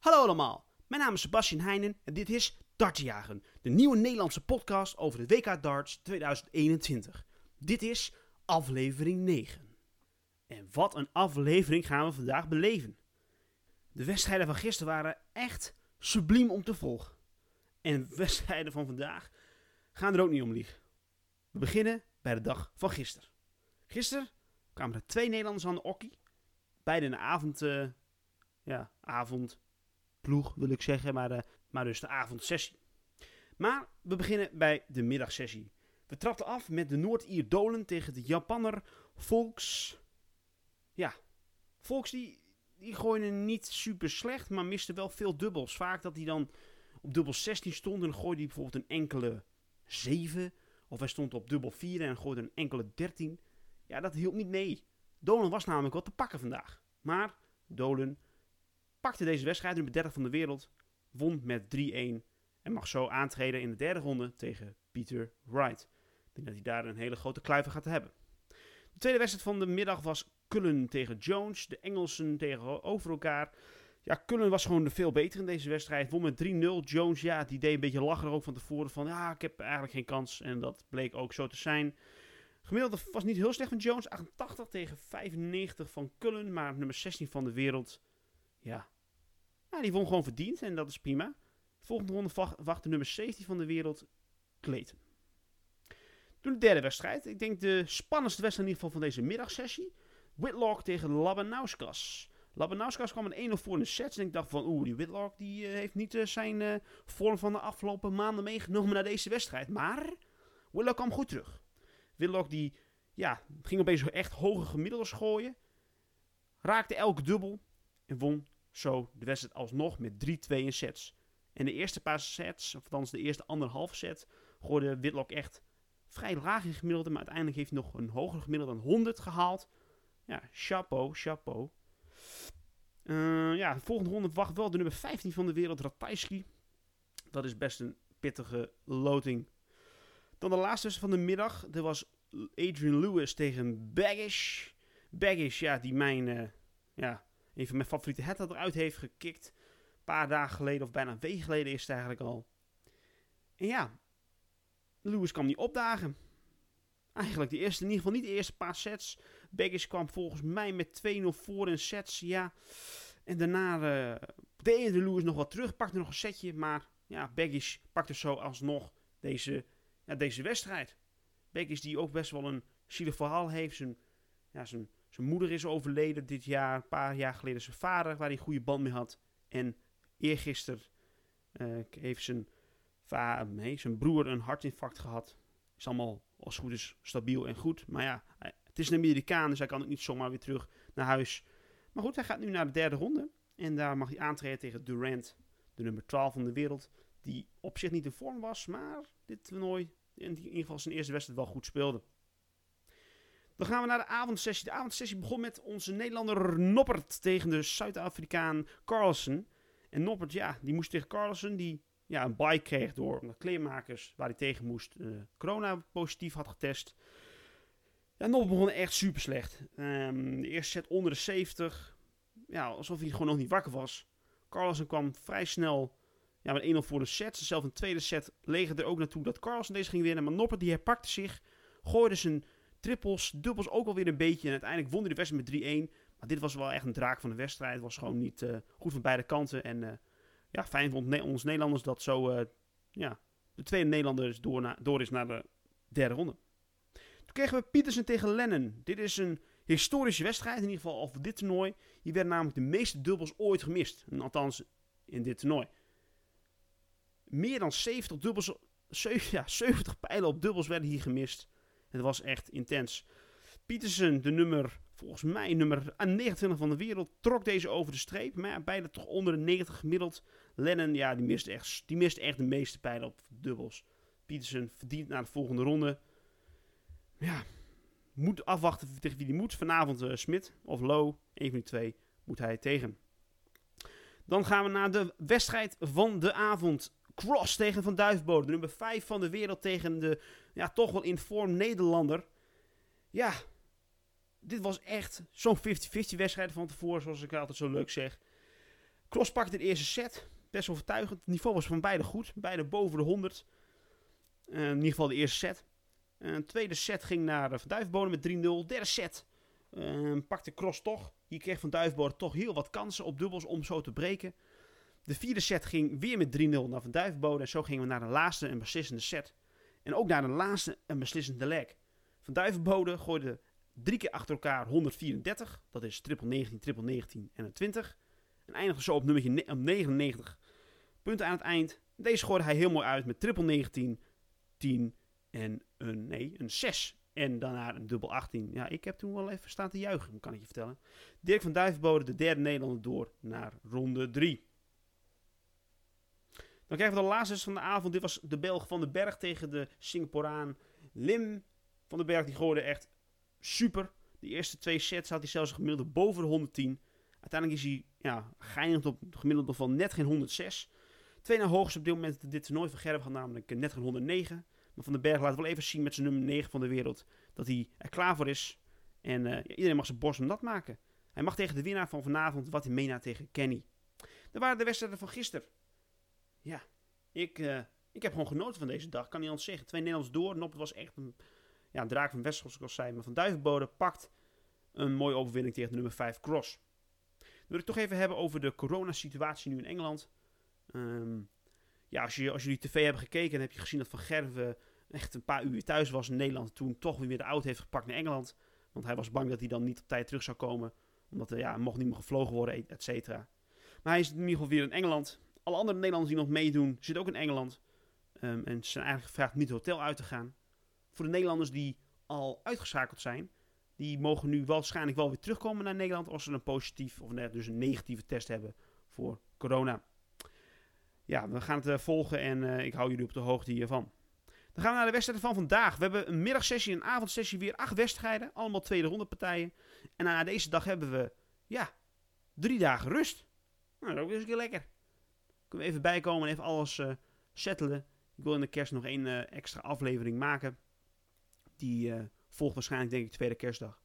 Hallo allemaal, mijn naam is Sebastian Heijnen en dit is Dartjagen, de nieuwe Nederlandse podcast over de WK Darts 2021. Dit is aflevering 9. En wat een aflevering gaan we vandaag beleven. De wedstrijden van gisteren waren echt subliem om te volgen. En de wedstrijden van vandaag gaan er ook niet om liegen. We beginnen bij de dag van gisteren. Gisteren kwamen er twee Nederlanders aan de okkie. Beide in de avond, eh, ja, avondploeg wil ik zeggen, maar, eh, maar dus de avondsessie. Maar we beginnen bij de middagsessie. We trapten af met de Noord-Ier Dolen tegen de Japanner Volks. Ja, Volks die, die gooiden niet super slecht, maar miste wel veel dubbels. Vaak dat hij dan op dubbel 16 stond en gooide hij bijvoorbeeld een enkele 7. Of hij stond op dubbel 4 en gooide een enkele 13. Ja, dat hielp niet mee. Dolan was namelijk wat te pakken vandaag. Maar Dolan pakte deze wedstrijd, nummer 30 van de wereld, won met 3-1 en mag zo aantreden in de derde ronde tegen Peter Wright. Ik denk dat hij daar een hele grote kluiver gaat hebben. De tweede wedstrijd van de middag was Cullen tegen Jones. De Engelsen tegenover elkaar. Ja, Cullen was gewoon veel beter in deze wedstrijd. Won met 3-0. Jones, ja, die deed een beetje lachen ook van tevoren. Van ja, ik heb eigenlijk geen kans. En dat bleek ook zo te zijn. Gemiddelde was niet heel slecht van Jones. 88 tegen 95 van Cullen. Maar nummer 16 van de wereld. Ja. Die won gewoon verdiend. En dat is prima. Volgende ronde wacht de nummer 17 van de wereld. Clayton. Toen de derde wedstrijd. Ik denk de spannendste wedstrijd in ieder geval van deze middagsessie. Whitlock tegen Labanauskas. Labanauskas kwam een 1-0 voor in de sets. En ik dacht van, oeh, die Whitlock die, uh, heeft niet uh, zijn uh, vorm van de afgelopen maanden meegenomen naar deze wedstrijd. Maar Whitlock kwam goed terug. Whitlock die, ja, ging opeens echt hoge gemiddeldes gooien. Raakte elke dubbel. En won zo de wedstrijd alsnog met 3-2 in sets. En de eerste paar sets, of althans de eerste anderhalf set, gooide Whitlock echt vrij laag in gemiddelde. Maar uiteindelijk heeft hij nog een hoger gemiddelde dan 100 gehaald. Ja, chapeau, chapeau. Uh, ja, de volgende ronde wacht wel de nummer 15 van de wereld, Ratajski. Dat is best een pittige loting. Dan de laatste van de middag. Er was Adrian Lewis tegen Baggish. Baggish, ja, die mijn, uh, ja, een van mijn favoriete hetten eruit heeft gekikt. Een paar dagen geleden, of bijna een week geleden is het eigenlijk al. En ja, Lewis kwam niet opdagen. Eigenlijk de eerste, in ieder geval niet de eerste paar sets. Baggish kwam volgens mij met 2-0 voor in sets, ja. En daarna uh, deed de Lewis nog wat terug, pakte nog een setje. Maar ja, Baggish pakte zo alsnog deze, ja, deze wedstrijd. Baggish die ook best wel een zielig verhaal heeft. Zijn, ja, zijn, zijn moeder is overleden dit jaar, een paar jaar geleden zijn vader, waar hij een goede band mee had. En eergisteren uh, heeft zijn, zijn broer een hartinfarct gehad. Is allemaal als goed is stabiel en goed. Maar ja, het is een Amerikaan, dus hij kan ook niet zomaar weer terug naar huis. Maar goed, hij gaat nu naar de derde ronde. En daar mag hij aantreden tegen Durant, de nummer 12 van de wereld. Die op zich niet in vorm was, maar dit toernooi in ieder geval zijn eerste wedstrijd wel goed speelde. Dan gaan we naar de avondsessie. De avondsessie begon met onze Nederlander Noppert tegen de Zuid-Afrikaan Carlsen. En Noppert, ja, die moest tegen Carlsen, die ja, een bike kreeg door de kleermakers waar hij tegen moest uh, corona positief had getest. Ja, Noppert begon echt super slecht. Um, de eerste set onder de 70. Ja, alsof hij gewoon nog niet wakker was. Carlsen kwam vrij snel ja, met 1-0 voor de set. Zelf een tweede set leeg er ook naartoe dat Carlsen deze ging winnen. Maar Noppert die herpakte zich, gooide zijn trippels, dubbels ook alweer een beetje. En uiteindelijk won hij de wedstrijd met 3-1. Maar dit was wel echt een draak van de wedstrijd. Het was gewoon niet uh, goed van beide kanten. En uh, ja, fijn vond ons Nederlanders dat zo uh, ja, de tweede Nederlander door, door is naar de derde ronde. Toen kregen we Pietersen tegen Lennon. Dit is een historische wedstrijd, in ieder geval over dit toernooi. Hier werden namelijk de meeste dubbels ooit gemist. Althans, in dit toernooi. Meer dan 70 dubbels, 7, ja, 70 pijlen op dubbels werden hier gemist. Het was echt intens. Pietersen, de nummer, volgens mij nummer 29 van de wereld, trok deze over de streep. Maar ja, beide toch onder de 90 gemiddeld. Lennon, ja, die mist echt, die mist echt de meeste pijlen op dubbels. Pietersen verdient naar de volgende ronde. Ja, moet afwachten tegen wie die moet. Vanavond uh, Smit of Low, een van die twee, moet hij tegen. Dan gaan we naar de wedstrijd van de avond. Cross tegen Van Duifbode. De nummer 5 van de wereld tegen de ja, toch wel in vorm Nederlander. Ja, dit was echt zo'n 50-50 wedstrijd van tevoren, zoals ik altijd zo leuk zeg. Cross pakte de eerste set. Best overtuigend. Het niveau was van beide goed. Beide boven de 100. Uh, in ieder geval de eerste set. Een tweede set ging naar Van Duivenbodem met 3-0. Derde set pakte Cross toch. Hier kreeg Van Duivenbodem toch heel wat kansen op dubbels om zo te breken. De vierde set ging weer met 3-0 naar Van Duivenbode. En zo gingen we naar de laatste en beslissende set. En ook naar de laatste en beslissende leg. Van Duivenbode gooide drie keer achter elkaar 134. Dat is triple 19, triple 19 en een 20. En eindigde zo op nummertje 99 punten aan het eind. Deze gooide hij heel mooi uit met triple 19, 10 en een, nee, een 6. En daarna een dubbel 18. Ja, ik heb toen wel even staan te juichen, kan ik je vertellen. Dirk van Duivenbode, de derde Nederlander, door naar ronde 3. Dan krijgen we de laatste van de avond. Dit was de Belg van den Berg tegen de Singaporaan Lim van den Berg. Die gooide echt super. De eerste twee sets had hij zelfs gemiddelde boven de 110. Uiteindelijk is hij ja, geëindigd op het gemiddelde van net geen 106. Twee na hoogste op dit moment dit toernooi van Gerben gaat namelijk net geen 109. Maar Van den Berg laat wel even zien met zijn nummer 9 van de wereld dat hij er klaar voor is. En uh, iedereen mag zijn borst om dat maken. Hij mag tegen de winnaar van vanavond wat hij meenaat tegen Kenny. Dat waren de wedstrijden van gisteren. Ja, ik, uh, ik heb gewoon genoten van deze dag. Kan niet anders zeggen. Twee Nederlands door. Noppert was echt een ja, draak van Wessels, zoals ik al zei. Maar Van Duivenbode pakt een mooie overwinning tegen de nummer 5 Cross. Dan wil ik toch even hebben over de coronasituatie nu in Engeland. Um, ja, als, je, als jullie tv hebben gekeken, dan heb je gezien dat Van Gerven echt een paar uur thuis was in Nederland. Toen toch weer de auto heeft gepakt naar Engeland. Want hij was bang dat hij dan niet op tijd terug zou komen. Omdat er ja, mocht niet meer gevlogen worden, et cetera. Maar hij is in ieder geval weer in Engeland. Alle andere Nederlanders die nog meedoen, zitten ook in Engeland. Um, en ze zijn eigenlijk gevraagd niet het hotel uit te gaan. Voor de Nederlanders die al uitgeschakeld zijn, die mogen nu waarschijnlijk wel weer terugkomen naar Nederland als ze een positief of dus een negatieve test hebben voor corona. Ja, we gaan het uh, volgen en uh, ik hou jullie op de hoogte hiervan. Dan gaan we naar de wedstrijden van vandaag. We hebben een middagsessie en een avondsessie weer acht wedstrijden. Allemaal tweede ronde partijen. En na deze dag hebben we, ja, drie dagen rust. Nou, dat is ook eens een keer lekker. Kunnen we even bijkomen en even alles uh, settelen. Ik wil in de kerst nog één uh, extra aflevering maken. Die uh, volgt waarschijnlijk denk ik tweede kerstdag.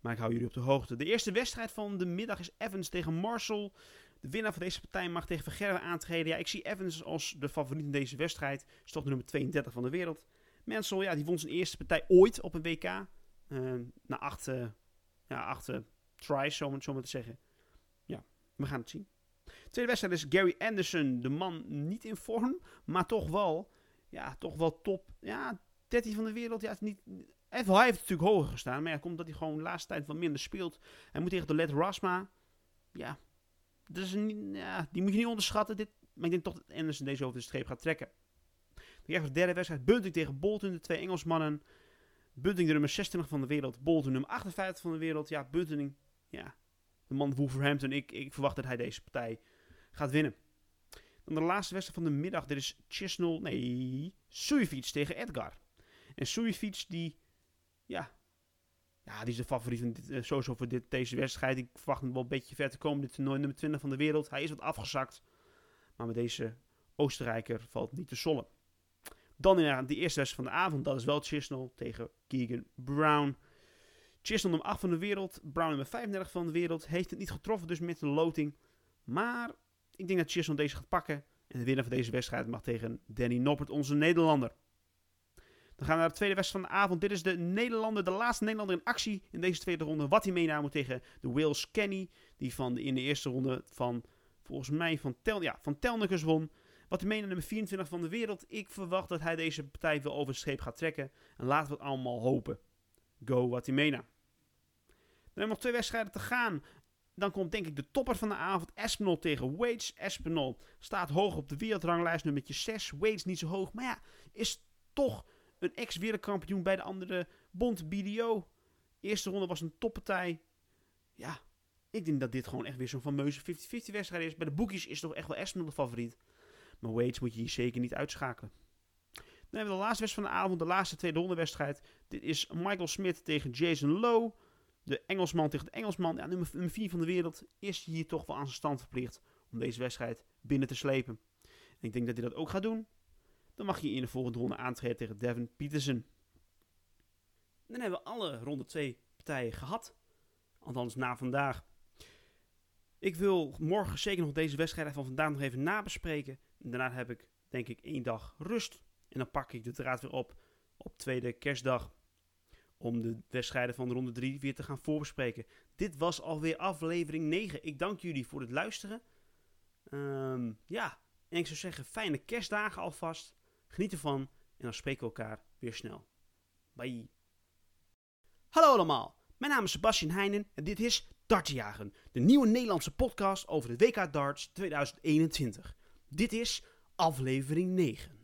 Maar ik hou jullie op de hoogte. De eerste wedstrijd van de middag is Evans tegen Marshall. De winnaar van deze partij mag tegen Vergerwe aantreden. Ja, ik zie Evans als de favoriet in deze wedstrijd. Is toch de nummer 32 van de wereld. Mansell, ja, die won zijn eerste partij ooit op een WK. Na acht, ja, acht tries, zo maar te zeggen. Ja, we gaan het zien. Tweede wedstrijd is Gary Anderson. De man niet in vorm, maar toch wel, ja, toch wel top. Ja, 13 van de wereld. Ja, niet, hij heeft natuurlijk hoger gestaan. Maar ja, komt dat hij gewoon de laatste tijd wat minder speelt. Hij moet tegen de Let Rasma. Ja, dus, ja, die moet je niet onderschatten. Dit, maar ik denk toch dat Anderson deze over de streep gaat trekken. Dan krijgen we de derde wedstrijd. Bunting tegen Bolton, de twee Engelsmannen. Bunting de nummer 26 van de wereld. Bolton nummer 58 van de wereld. Ja, Bunting, ja, de man Wolverhampton. Ik, ik verwacht dat hij deze partij gaat winnen. Dan de laatste wedstrijd van de middag. Dit is Chisnell, nee, Sujevic tegen Edgar. En Sujevic die, ja, ja, die is de favoriet dit, uh, sowieso voor dit, deze wedstrijd. Ik verwacht hem wel een beetje ver te komen. Dit toernooi nummer 20 van de wereld. Hij is wat afgezakt. Maar met deze Oostenrijker valt niet te sollen. Dan in de eerste wedstrijd van de avond. Dat is wel Chisnell tegen Keegan Brown. Chisnell nummer 8 van de wereld. Brown nummer 35 van de wereld. Heeft het niet getroffen dus met de loting. Maar ik denk dat Chisnell deze gaat pakken. En de winnaar van deze wedstrijd mag tegen Danny Noppert, onze Nederlander. Dan gaan we naar de tweede wedstrijd van de avond. Dit is de Nederlander, de laatste Nederlander in actie in deze tweede ronde. Wat hij meenam tegen de Wales Kenny. Die van de, in de eerste ronde van, volgens mij, van, Tel, ja, van won. Wat hij meenam nummer 24 van de wereld. Ik verwacht dat hij deze partij wel over de scheep gaat trekken. En laten we het allemaal hopen. Go Watimena. Dan hebben we nog twee wedstrijden te gaan. Dan komt denk ik de topper van de avond. Espinol tegen Waits. Espinol staat hoog op de wereldranglijst. Nummertje 6. Waits niet zo hoog. Maar ja, is toch een ex-wereldkampioen bij de andere bond BDO. Eerste ronde was een toppartij. Ja, ik denk dat dit gewoon echt weer zo'n fameuze 50-50 wedstrijd is. Bij de boekjes is toch echt wel Espinol de favoriet. Maar Waits moet je hier zeker niet uitschakelen. Dan hebben we de laatste wedstrijd van de avond, de laatste tweede ronde wedstrijd. Dit is Michael Smith tegen Jason Lowe. De Engelsman tegen de Engelsman. Ja, nummer 4 van de wereld is hier toch wel aan zijn stand verplicht om deze wedstrijd binnen te slepen. En ik denk dat hij dat ook gaat doen. Dan mag je in de volgende ronde aantreden tegen Devin Peterson. Dan hebben we alle ronde 2 partijen gehad. Althans, na vandaag. Ik wil morgen zeker nog deze wedstrijden van vandaag nog even nabespreken. Daarna heb ik denk ik één dag rust. En dan pak ik de draad weer op op tweede kerstdag. Om de wedstrijden van de ronde 3 weer te gaan voorbespreken. Dit was alweer aflevering 9. Ik dank jullie voor het luisteren. Ehm, ja, en ik zou zeggen, fijne kerstdagen alvast. Geniet ervan en dan spreken we elkaar weer snel. Bye. Hallo allemaal, mijn naam is Sebastian Heijnen en dit is Dartjagen, de nieuwe Nederlandse podcast over de WK Darts 2021. Dit is aflevering 9.